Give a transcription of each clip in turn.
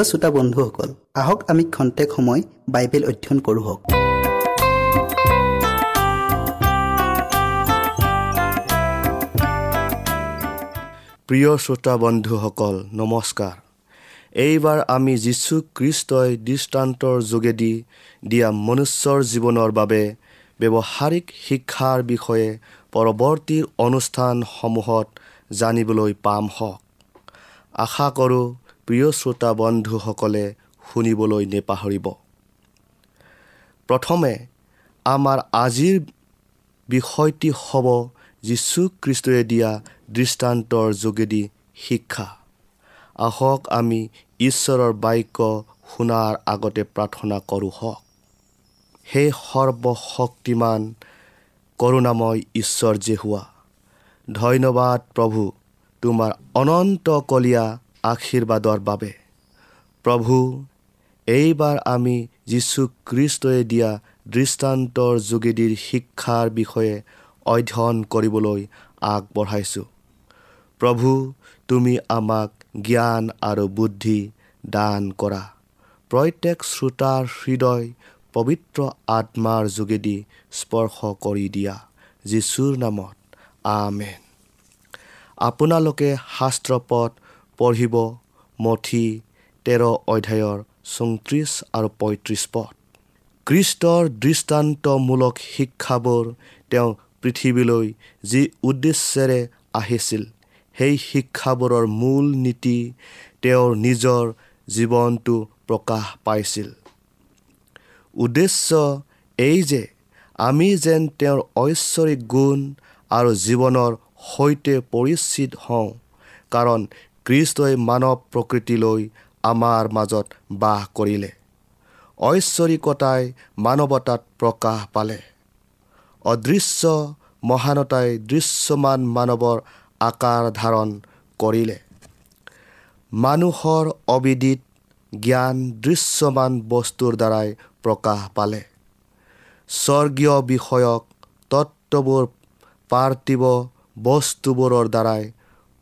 প্ৰিয় শ্ৰোতা বন্ধুসকল আহক আমি খন্তেক সময় বাইবেল অধ্যয়ন কৰোঁ প্ৰিয় শ্ৰোতা বন্ধুসকল নমস্কাৰ। এইবাৰ আমি যীশু খ্ৰীষ্টই দৃষ্টান্তৰ যোগেদি দিয়া মনুষ্যৰ জীৱনৰ বাবে ব্যৱহাৰিক শিক্ষাৰ বিষয়ে পৰৱৰ্তী অনুষ্ঠানসমূহত জানিবলৈ পাম হওক। আশা কৰোঁ প্ৰিয় শ্ৰোতা বন্ধুসকলে শুনিবলৈ নেপাহৰিব। প্ৰথমে আমাৰ আজিৰ বিষয়টি হ'ব যীশুখ্ৰীষ্টই দিয়া দৃষ্টান্তৰ যোগেদি শিক্ষা। আহক আমি ঈশ্বৰৰ বাক্য শুনাৰ আগতে প্ৰাৰ্থনা কৰোঁ হওক। সেই সৰ্বশক্তিমান কৰোণাময় ঈশ্বৰ যে হোৱা ধন্যবাদ প্ৰভু তোমাৰ অনন্তকলীয়া আশীৰ্বাদৰ বাবে প্ৰভু এইবাৰ আমি যীশুখ্ৰীষ্টই দিয়া দৃষ্টান্তৰ যোগেদিৰ শিক্ষাৰ বিষয়ে অধ্যয়ন কৰিবলৈ আগবঢ়াইছোঁ। প্ৰভু তুমি আমাক জ্ঞান আৰু বুদ্ধি দান কৰা। প্ৰত্যেক শ্ৰোতাৰ হৃদয় পবিত্ৰ আত্মাৰ যোগেদি স্পৰ্শ কৰি দিয়া। যীশুৰ নামত আমেন। আপোনালোকে শাস্ত্ৰপদ পঢ়িব মঠি তেৰ অধ্যায়ৰ চৌত্ৰিছ আৰু পঁয়ত্ৰিছ পদ। কৃষ্টৰ দৃষ্টান্তমূলক শিক্ষাবোৰ তেওঁ পৃথিৱীলৈ যি উদ্দেশ্যেৰে আহিছিল সেই শিক্ষাবোৰৰ মূল নীতি তেওঁৰ নিজৰ জীৱনটো প্ৰকাশ পাইছিল। উদ্দেশ্য এই যে আমি যেন তেওঁৰ ঐশ্বৰিক গুণ আৰু জীৱনৰ সৈতে পৰিচিত হওঁ কাৰণ কৃষ্টই মানৱ প্ৰকৃতিলৈ আমাৰ মাজত বাস কৰিলে। ঐশ্বৰিকতাই মানৱতাত প্ৰকাশ পালে। অদৃশ্য মহানতাই দৃশ্যমান মানৱৰ আকাৰ ধাৰণ কৰিলে। মানুহৰ অবিদিত জ্ঞান দৃশ্যমান বস্তুৰ দ্বাৰাই প্ৰকাশ পালে। স্বৰ্গীয় বিষয়ক তত্ত্ববোৰ পাৰ্থিৱ বস্তুবোৰৰ দ্বাৰাই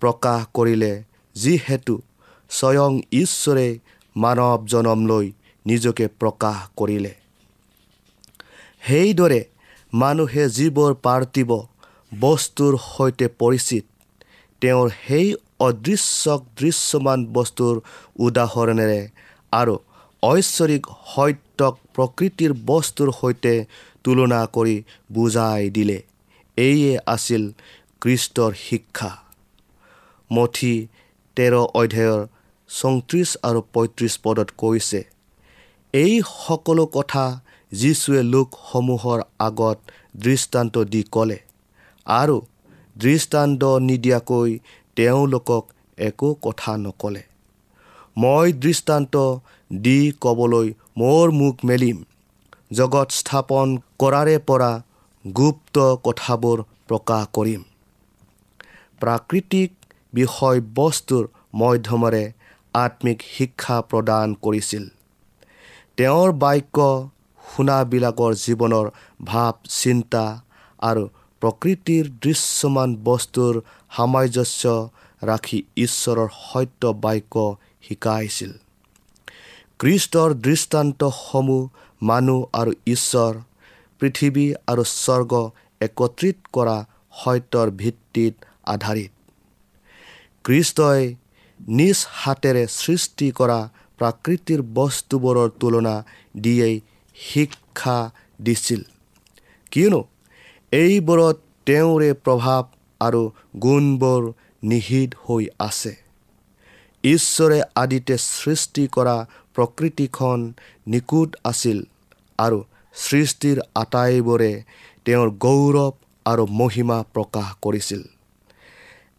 প্ৰকাশ কৰিলে যিহেতু স্বয়ং ঈশ্বৰে মানৱ জনম লৈ নিজকে প্ৰকাশ কৰিলে। সেইদৰে মানুহে যিবোৰ পাৰ্থিৱ বস্তুৰ সৈতে পৰিচিত। তেওঁৰ সেই অদৃশ্যক দৃশ্যমান বস্তুৰ উদাহৰণেৰে আৰু ঐশ্বৰিক সত্যক প্ৰকৃতিৰ বস্তুৰ সৈতে তুলনা কৰি বুজাই দিলে। এইয়ে আছিল কৃষ্টৰ শিক্ষা। মঠি তেৰ অধ্যায়ৰ চৌত্ৰিছ আৰু পঁয়ত্ৰিছ পদত কৈছে এই সকলো কথা যীশুৱে লোকসমূহৰ আগত দৃষ্টান্ত দি ক'লে আৰু দৃষ্টান্ত নিদিয়াকৈ তেওঁলোকক একো কথা নক'লে। মই দৃষ্টান্ত দি ক'বলৈ মোৰ মুখ মেলিম। জগত স্থাপন কৰাৰে পৰা গুপ্ত কথাবোৰ প্ৰকাশ কৰিম। প্ৰাকৃতিক বিষয়বস্তুৰ মাধ্যমেৰে আত্মিক শিক্ষা প্ৰদান কৰিছিল। তেওঁৰ বাক্য শুনাবিলাকৰ জীৱনৰ ভাৱ চিন্তা আৰু প্ৰকৃতিৰ দৃশ্যমান বস্তুৰ সামঞ্জস্য ৰাখি ঈশ্বৰৰ সত্য বাক্য শিকাইছিল। কৃষ্টৰ দৃষ্টান্তসমূহ মানুহ আৰু ঈশ্বৰ পৃথিৱী আৰু স্বৰ্গ একত্ৰিত কৰা সত্যৰ ভিত্তিত আধাৰিত। কৃষ্টই নিজ হাতেৰে সৃষ্টি কৰা প্ৰাকৃতিৰ বস্তুবোৰৰ তুলনা দিয়েই শিক্ষা দিছিল। কিয়নো এইবোৰত তেওঁৰে প্ৰভাৱ আৰু গুণবোৰ নিহিত হৈ আছে। ঈশ্বৰে আদিতে সৃষ্টি কৰা প্ৰকৃতিখন নিকুট আছিল আৰু সৃষ্টিৰ আটাইবোৰে তেওঁৰ গৌৰৱ আৰু মহিমা প্ৰকাশ কৰিছিল।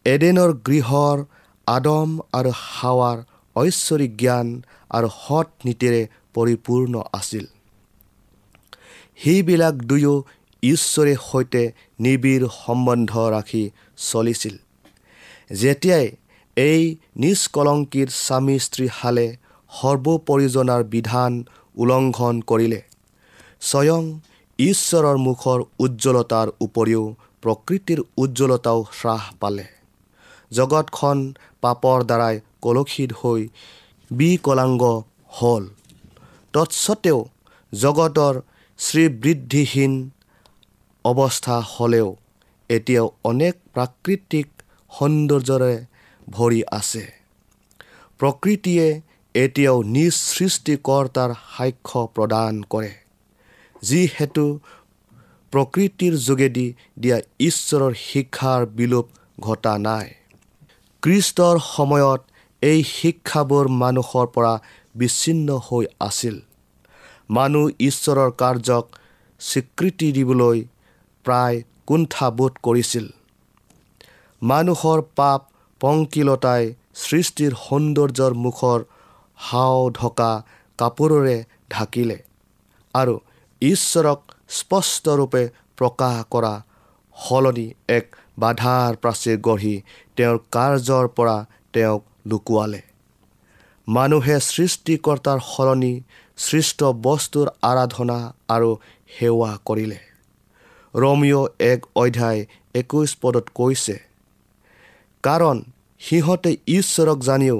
এডেনৰ গৃহৰ আদম আৰু হাৱাৰ ঐশ্বৰিক জ্ঞান আৰু সৎ নীতিৰে পৰিপূৰ্ণ আছিল। সেইবিলাক দুয়ো ঈশ্বৰে সৈতে নিবিড় সম্বন্ধ ৰাখি চলিছিল। যেতিয়াই এই নিষ্কলংকিত স্বামী স্ত্ৰীহালে সৰ্বপৰিজনাৰ বিধান উলংঘন কৰিলে স্বয়ং ঈশ্বৰৰ মুখৰ উজ্জ্বলতাৰ উপৰিও প্ৰকৃতিৰ উজ্জ্বলতাও হ্ৰাস পালে। জগতখন পাপৰ দ্বাৰাই কলসিত হৈ বিকলাংগ হ'ল। তৎসত্বেও জগতৰ শ্ৰীবৃদ্ধিহীন অৱস্থা হ'লেও এতিয়াও অনেক প্ৰাকৃতিক সৌন্দৰ্যৰে ভৰি আছে। প্ৰকৃতিয়ে এতিয়াও নিজ সৃষ্টিকৰ্তাৰ সাক্ষ্য প্ৰদান কৰে। যিহেতু প্ৰকৃতিৰ যোগেদি দিয়া ঈশ্বৰৰ শিক্ষাৰ বিলোপ ঘটা নাই। কৃষ্টৰ সময়ত এই শিক্ষাবোৰ মানুহৰ পৰা বিচ্ছিন্ন হৈ আছিল। মানুহ ঈশ্বৰৰ কাৰ্যক স্বীকৃতি দিবলৈ প্ৰায় কুণ্ঠাবোধ কৰিছিল। মানুহৰ পাপ পংকিলতাই সৃষ্টিৰ সৌন্দৰ্যৰ মুখৰ হাও ঢকা কাপোৰেৰে ঢাকিলে আৰু ঈশ্বৰক স্পষ্টৰূপে প্ৰকাশ কৰা সলনি এক বাধাৰ প্ৰাচীৰ গঢ়ি তেওঁৰ কাৰ্যৰ পৰা তেওঁক লুকুৱালে। মানুহে সৃষ্টিকৰ্তাৰ সলনি সৃষ্ট বস্তুৰ আৰাধনা আৰু সেৱা কৰিলে। ৰমিঅ' এক অধ্যায় একৈছ পদত কৈছে কাৰণ সিহঁতে ঈশ্বৰক জানিও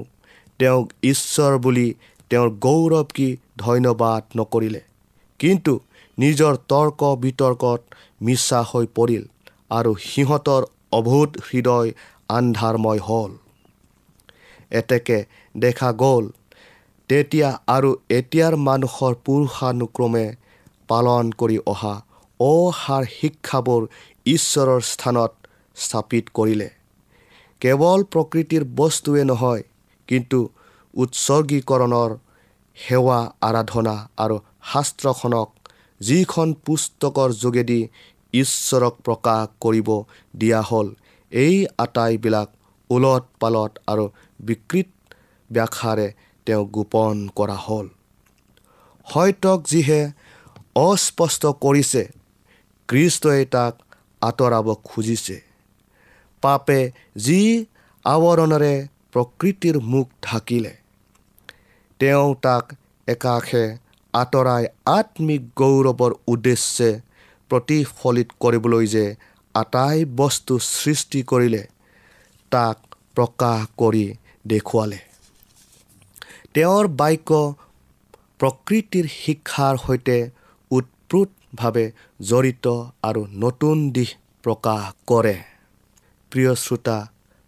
তেওঁক ঈশ্বৰ বুলি তেওঁৰ গৌৰৱ কি ধন্যবাদ নকৰিলে কিন্তু নিজৰ তৰ্ক বিতৰ্কত মিছা হৈ পৰিল। আৰু সিহঁতৰ অভূত হৃদয় আন্ধাৰময় হ'ল। এতেকে দেখা গ'ল তেতিয়া আৰু এতিয়াৰ মানুহৰ পুৰুষানুক্ৰমে পালন কৰি অহা অসাৰ শিক্ষাবোৰ ঈশ্বৰৰ স্থানত স্থাপিত কৰিলে। কেৱল প্ৰকৃতিৰ বস্তুৱে নহয় কিন্তু উৎসৰ্গীকৰণৰ সেৱা আৰাধনা আৰু শাস্ত্ৰখনক যিখন পুস্তকৰ যোগেদি ঈশ্বৰক প্ৰকাশ কৰিব দিয়া হ'ল। এই আটাইবিলাক ওলট পালট আৰু বিকৃত ব্যাখ্যাৰে তেওঁ গোপন কৰা হ'ল। সত্যক যিহে অস্পষ্ট কৰিছে কৃষ্টই তাক আঁতৰাব খুজিছে। পাপে যি আৱৰণেৰে প্ৰকৃতিৰ মুখ ঢাকিলে তেওঁ তাক একাষে আঁতৰাই আত্মিক গৌৰৱৰ উদ্দেশ্যে প্ৰতিফলিত কৰিবলৈ যে আটাই বস্তু সৃষ্টি কৰিলে তাক প্ৰকাশ কৰি দেখুৱালে। তেওঁৰ বাক্য প্ৰকৃতিৰ শিক্ষাৰ সৈতে ওতপ্ৰোতভাৱে জড়িত আৰু নতুন দিশ প্ৰকাশ কৰে। প্ৰিয় শ্ৰোতা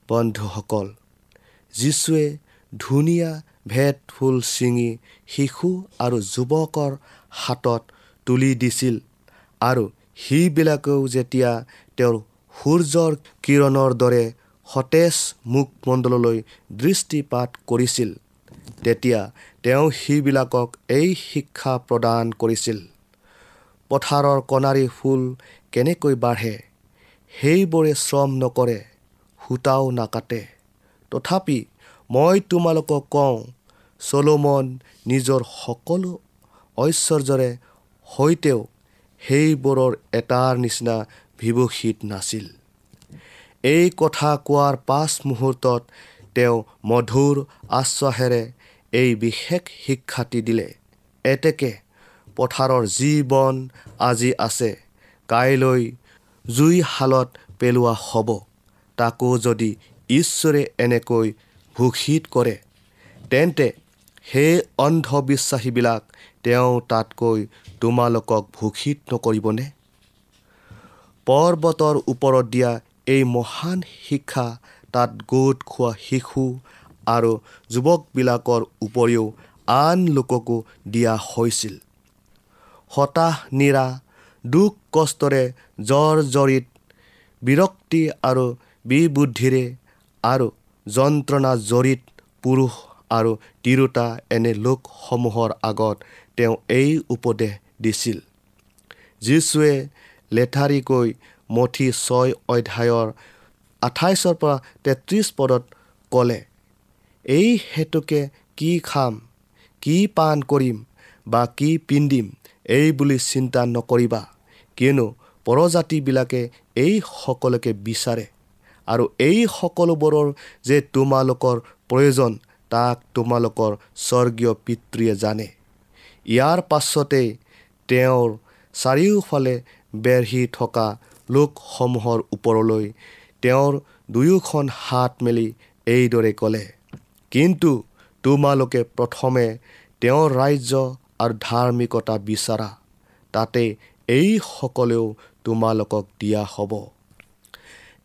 বন্ধুসকল যীশুৱে ধুনীয়া ভেদ ফুল ছিঙি শিশু আৰু যুৱকৰ হাতত তুলি দিছিল। আৰু সেইবিলাকেও যেতিয়া তেওঁৰ সূৰ্যৰ কিৰণৰ দৰে সতেজ মুখমণ্ডললৈ দৃষ্টিপাত কৰিছিল তেতিয়া তেওঁ সেইবিলাকক এই শিক্ষা প্ৰদান কৰিছিল পথাৰৰ কণাৰী ফুল কেনেকৈ বাঢ়ে সেইবোৰে শ্ৰম নকৰে সূতাও নাকাটে। তথাপি মই তোমালোকক কওঁ চলোমন নিজৰ সকলো ঐশ্বৰ্যৰে সৈতেও সেইবোৰৰ এটাৰ নিচিনা বিভূষিত নাছিল। এই কথা কোৱাৰ পাঁচ মুহূৰ্তত তেওঁ মধুৰ আশ্বাসেৰে এই বিশেষ শিক্ষাটি দিলে। এতেকে পথাৰৰ যি বন আজি আছে কাইলৈ জুই শালত পেলোৱা হ'ব। তাকো যদি ঈশ্বৰে এনেকৈ ভূষিত কৰে তেন্তে সেই অন্ধবিশ্বাসীবিলাক তেওঁ তাতকৈ তোমালোকক ভূষিত নকৰিবনে? পৰ্বতৰ ওপৰত দিয়া এই মহান শিক্ষা তাত গোট খোৱা শিশু আৰু যুৱকবিলাকৰ উপৰিও আন লোককো দিয়া হৈছিল। হতাশ নিৰা দুখ কষ্টৰে জ্বৰ জড়িত বিৰক্তি আৰু বিবুদ্ধিৰে আৰু যন্ত্ৰণা জড়িত পুৰুষ আৰু তিৰোতা এনে লোকসমূহৰ আগত তেওঁ এই উপদেশ দিছিল। যীশুৱে লেঠাৰিকৈ মঠি ছয় অধ্যায়ৰ আঠাইছৰ পৰা তেত্ৰিছ পদত ক'লে এই হেতুকে কি খাম কি পাণ কৰিম বা কি পিন্ধিম এই বুলি চিন্তা নকৰিবা কিয়নো পৰজাতিবিলাকে এই সকলোকে বিচাৰে আৰু এই সকলোবোৰৰ যে তোমালোকৰ প্ৰয়োজন তাক তোমালোকৰ স্বৰ্গীয় পিতৃয়ে জানে। ইয়াৰ পাছতেই তেওঁৰ চাৰিওফালে বেঢ়ি থকা লোকসমূহৰ ওপৰলৈ তেওঁৰ দুয়োখন হাত মেলি এইদৰে ক'লে কিন্তু তোমালোকে প্ৰথমে তেওঁৰ ৰাজ্য আৰু ধাৰ্মিকতা বিচাৰা। তাতে এই সকলেও তোমালোকক দিয়া হ'ব।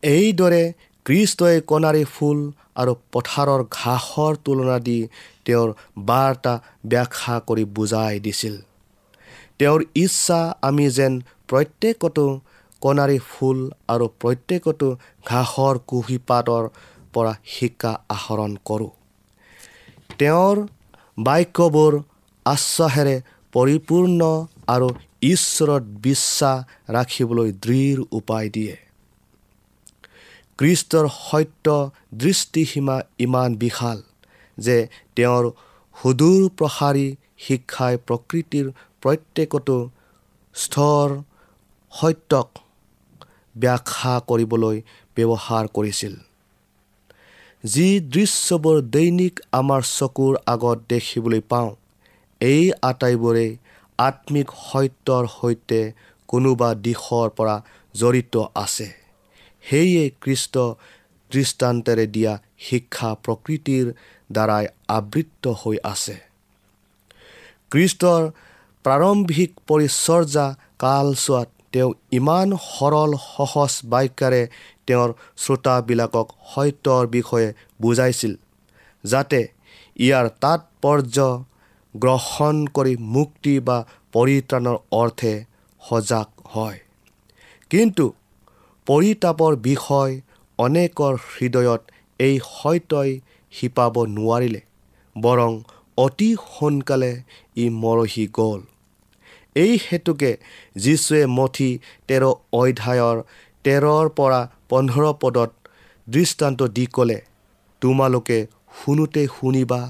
এইদৰে কৃষ্টই কণাৰী ফুল আৰু পথাৰৰ ঘাঁহৰ তুলনা দি তেওঁৰ বাৰ্তা ব্যাখ্যা কৰি বুজাই দিছিল। তেওঁৰ ইচ্ছা আমি যেন প্ৰত্যেকতো কণাৰী ফুল আৰু প্ৰত্যেকতো ঘাঁহৰ কুঁহিপাতৰ পৰা শিক্ষা আহৰণ কৰোঁ। তেওঁৰ বাক্যবোৰ আশ্বাসেৰে পৰিপূৰ্ণ আৰু ঈশ্বৰত বিশ্বাস ৰাখিবলৈ দৃঢ় উপায় দিয়ে। কৃষ্টৰ সত্য দৃষ্টিসীমা ইমান বিশাল যে তেওঁৰ সুদূৰ প্ৰসাৰী শিক্ষাই প্ৰকৃতিৰ প্ৰত্যেকটো স্তৰ সত্যক ব্যাখ্যা কৰিবলৈ ব্যৱহাৰ কৰিছিল। যি দৃশ্যবোৰ দৈনিক আমাৰ চকুৰ আগত দেখিবলৈ পাওঁ এই আটাইবোৰেই আত্মিক সত্যৰ সৈতে কোনোবা দিশৰ পৰা জড়িত আছে। সেয়ে কৃষ্ট দৃষ্টান্তেৰে দিয়া শিক্ষা প্ৰকৃতিৰ দ্বাৰাই আবৃত্ত হৈ আছে। কৃষ্টৰ প্ৰাৰম্ভিক পৰিচৰ্যা কালচোৱাত তেওঁ ইমান সৰল সহজ বাক্যাৰে তেওঁৰ শ্ৰোতাবিলাকক সত্যৰ বিষয়ে বুজাইছিল যাতে ইয়াৰ তাৎপৰ্য গ্ৰহণ কৰি মুক্তি বা পৰিত্ৰাণৰ অৰ্থে সজাগ হয়। কিন্তু পৰিতাপৰ বিষয় অনেকৰ হৃদয়ত এই সত্যই শিপাব নোৱাৰিলে বৰং অতি সোনকালে ই মৰহি গ'ল। এই হেতুকে যীশুৱে মঠি তেৰ অধ্যায়ৰ তেৰৰ পৰা পোন্ধৰ পদত দৃষ্টান্ত দি ক'লে তোমালোকে শুনোতে শুনিবা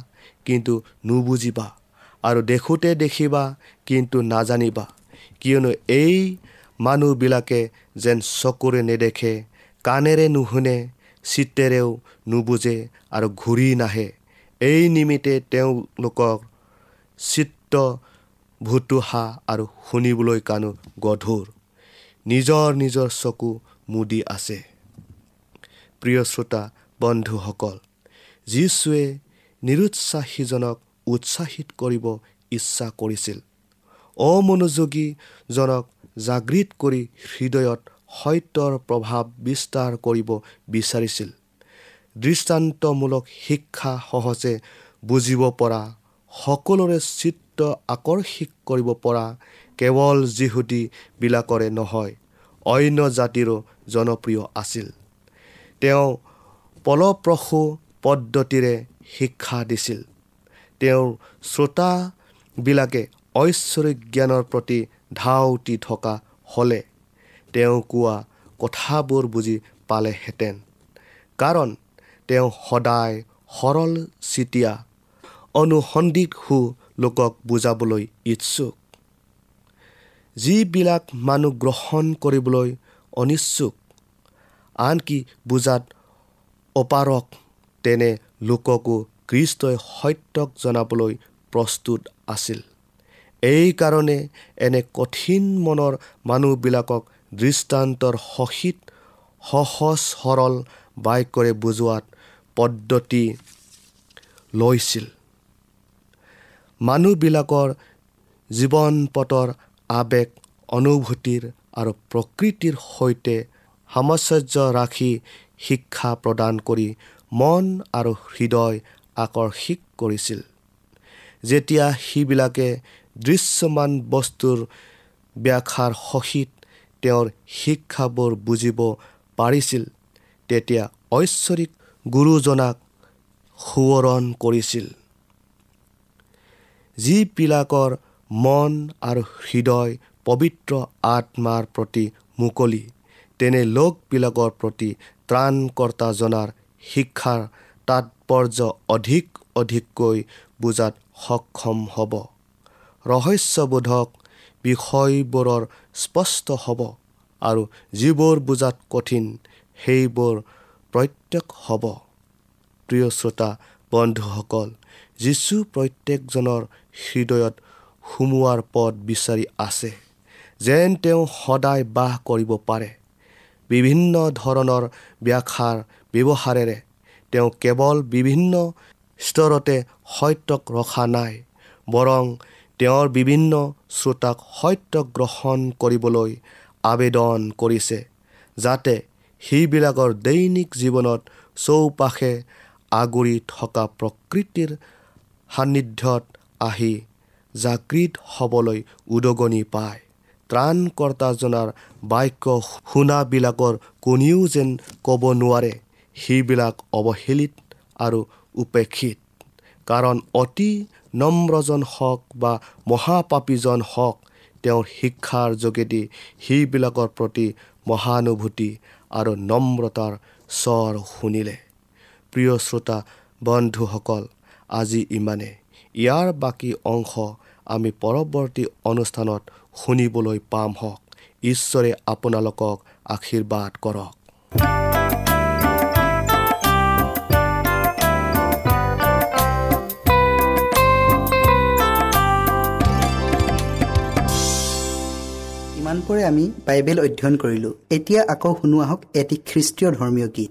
কিন্তু নুবুজিবা আৰু দেখোঁতে দেখিবা কিন্তু নাজানিবা কিয়নো এই মানুহবিলাকে যেন চকুৰে নেদেখে কাণেৰে নুশুনে চিত্তেৰেও নুবুজে আৰু ঘূৰি নাহে। এই নিমিত্তে তেওঁলোকৰ চিত্ত ভুতুহা আৰু শুনিবলৈ কাণো গধুৰ। নিজৰ নিজৰ চকু মুদি আছে। প্ৰিয় শ্ৰোতা বন্ধুসকল যীশুৱে নিৰুৎসাহীজনক উৎসাহিত কৰিব ইচ্ছা কৰিছিল। অমনোযোগীজনক জাগৃত কৰি হৃদয়ত সত্যৰ প্ৰভাৱ বিস্তাৰ কৰিব বিচাৰিছিল। দৃষ্টান্তমূলক শিক্ষা সহজে বুজিব পৰা সকলোৰে চিত্ৰ আকৰ্ষিত কৰিব পৰা কেৱল যিহুদীবিলাকৰে নহয় অন্য জাতিৰো জনপ্ৰিয় আছিল। তেওঁ ফলপ্ৰসূ পদ্ধতিৰে শিক্ষা দিছিল। তেওঁৰ শ্ৰোতাবিলাকে ঐশ্বৰিক জ্ঞানৰ প্ৰতি ধাউতি থকা হ'লে তেওঁ কোৱা কথাবোৰ বুজি পালেহেঁতেন। কাৰণ তেওঁ সদায় সৰল চিতীয়া অনুসন্ধিৎসু লোকক বুজাবলৈ ইচ্ছুক। যিবিলাক মানুহ গ্ৰহণ কৰিবলৈ অনিচ্ছুক আনকি বুজাত অপাৰক তেনে লোককো কৃষ্টই সত্যক জনাবলৈ প্ৰস্তুত আছিল। এইকাৰণে এনে কঠিন মনৰ মানুহবিলাকক দৃষ্টান্তৰ সহিত সহজ সৰল বাক্যৰে বুজোৱাত পদ্ধতি লৈছিল। মানুহবিলাকৰ জীৱন পথৰ আৱেগ অনুভূতিৰ আৰু প্ৰকৃতিৰ সৈতে সামঞ্জস্য ৰাখি শিক্ষা প্ৰদান কৰি মন আৰু হৃদয় আকৰ্ষিত কৰিছিল। যেতিয়া সিবিলাকে দৃশ্যমান বস্তুৰ ব্যাখ্যাৰ সহিত তেওঁৰ শিক্ষাবোৰ বুজিব পাৰিছিল তেতিয়া ঐশ্বৰিক গুৰুজনাক সোঁৱৰণ কৰিছিল। যিবিলাকৰ মন আৰু হৃদয় পবিত্ৰ আত্মাৰ প্ৰতি মুকলি তেনে লোকবিলাকৰ প্ৰতি ত্ৰাণকৰ্তা জনাৰ শিক্ষাৰ তাৎপৰ্য অধিক অধিককৈ বুজাত সক্ষম হ'ব। ৰহস্যবোধক বিষয়বোৰৰ স্পষ্ট হ'ব আৰু যিবোৰ বুজাত কঠিন সেইবোৰ প্ৰত্যেক হ'ব। প্ৰিয় শ্ৰোতা বন্ধুসকল যীশু প্ৰত্যেকজনৰ হৃদয়ত সুমোৱাৰ পথ বিচাৰি আছে যেন তেওঁ সদায় বাস কৰিব পাৰে। বিভিন্ন ধৰণৰ ব্যাখ্যাৰ ব্যৱহাৰেৰে তেওঁ কেৱল বিভিন্ন স্তৰতে সত্যক ৰখা নাই বৰং তেওঁৰ বিভিন্ন শ্ৰোতাক সত্য গ্ৰহণ কৰিবলৈ আবেদন কৰিছে যাতে সেইবিলাকৰ দৈনিক জীৱনত চৌপাশে আগুৰি থকা প্ৰকৃতিৰ সান্নিধ্যত আহি জাগৃত হ'বলৈ উদগনি পায়। ত্ৰাণকৰ্তাজনাৰ বাক্য শুনাবিলাকৰ কোনেও যেন ক'ব নোৱাৰে। সেইবিলাক অৱহেলিত আৰু উপেক্ষিত। কাৰণ অতি নম্ৰজন হওক বা মহাপাপীজন হওক তেওঁৰ শিক্ষাৰ যোগেদি সেইবিলাকৰ প্ৰতি মহানুভূতি আৰু নম্ৰতাৰ স্বৰ শুনিলে। প্ৰিয় শ্ৰোতা বন্ধুসকল আজি ইমানে ইয়াৰ বাকী অংশ আমি পৰৱৰ্তী অনুষ্ঠানত শুনিবলৈ পাম হওক। ঈশ্বৰে আপোনালোকক আশীৰ্বাদ কৰক। ইমানপৰে আমি বাইবেল অধ্যয়ন কৰিলোঁ। এতিয়া আকৌ শুনো আহক এটি খ্ৰীষ্টীয় ধৰ্মীয় গীত।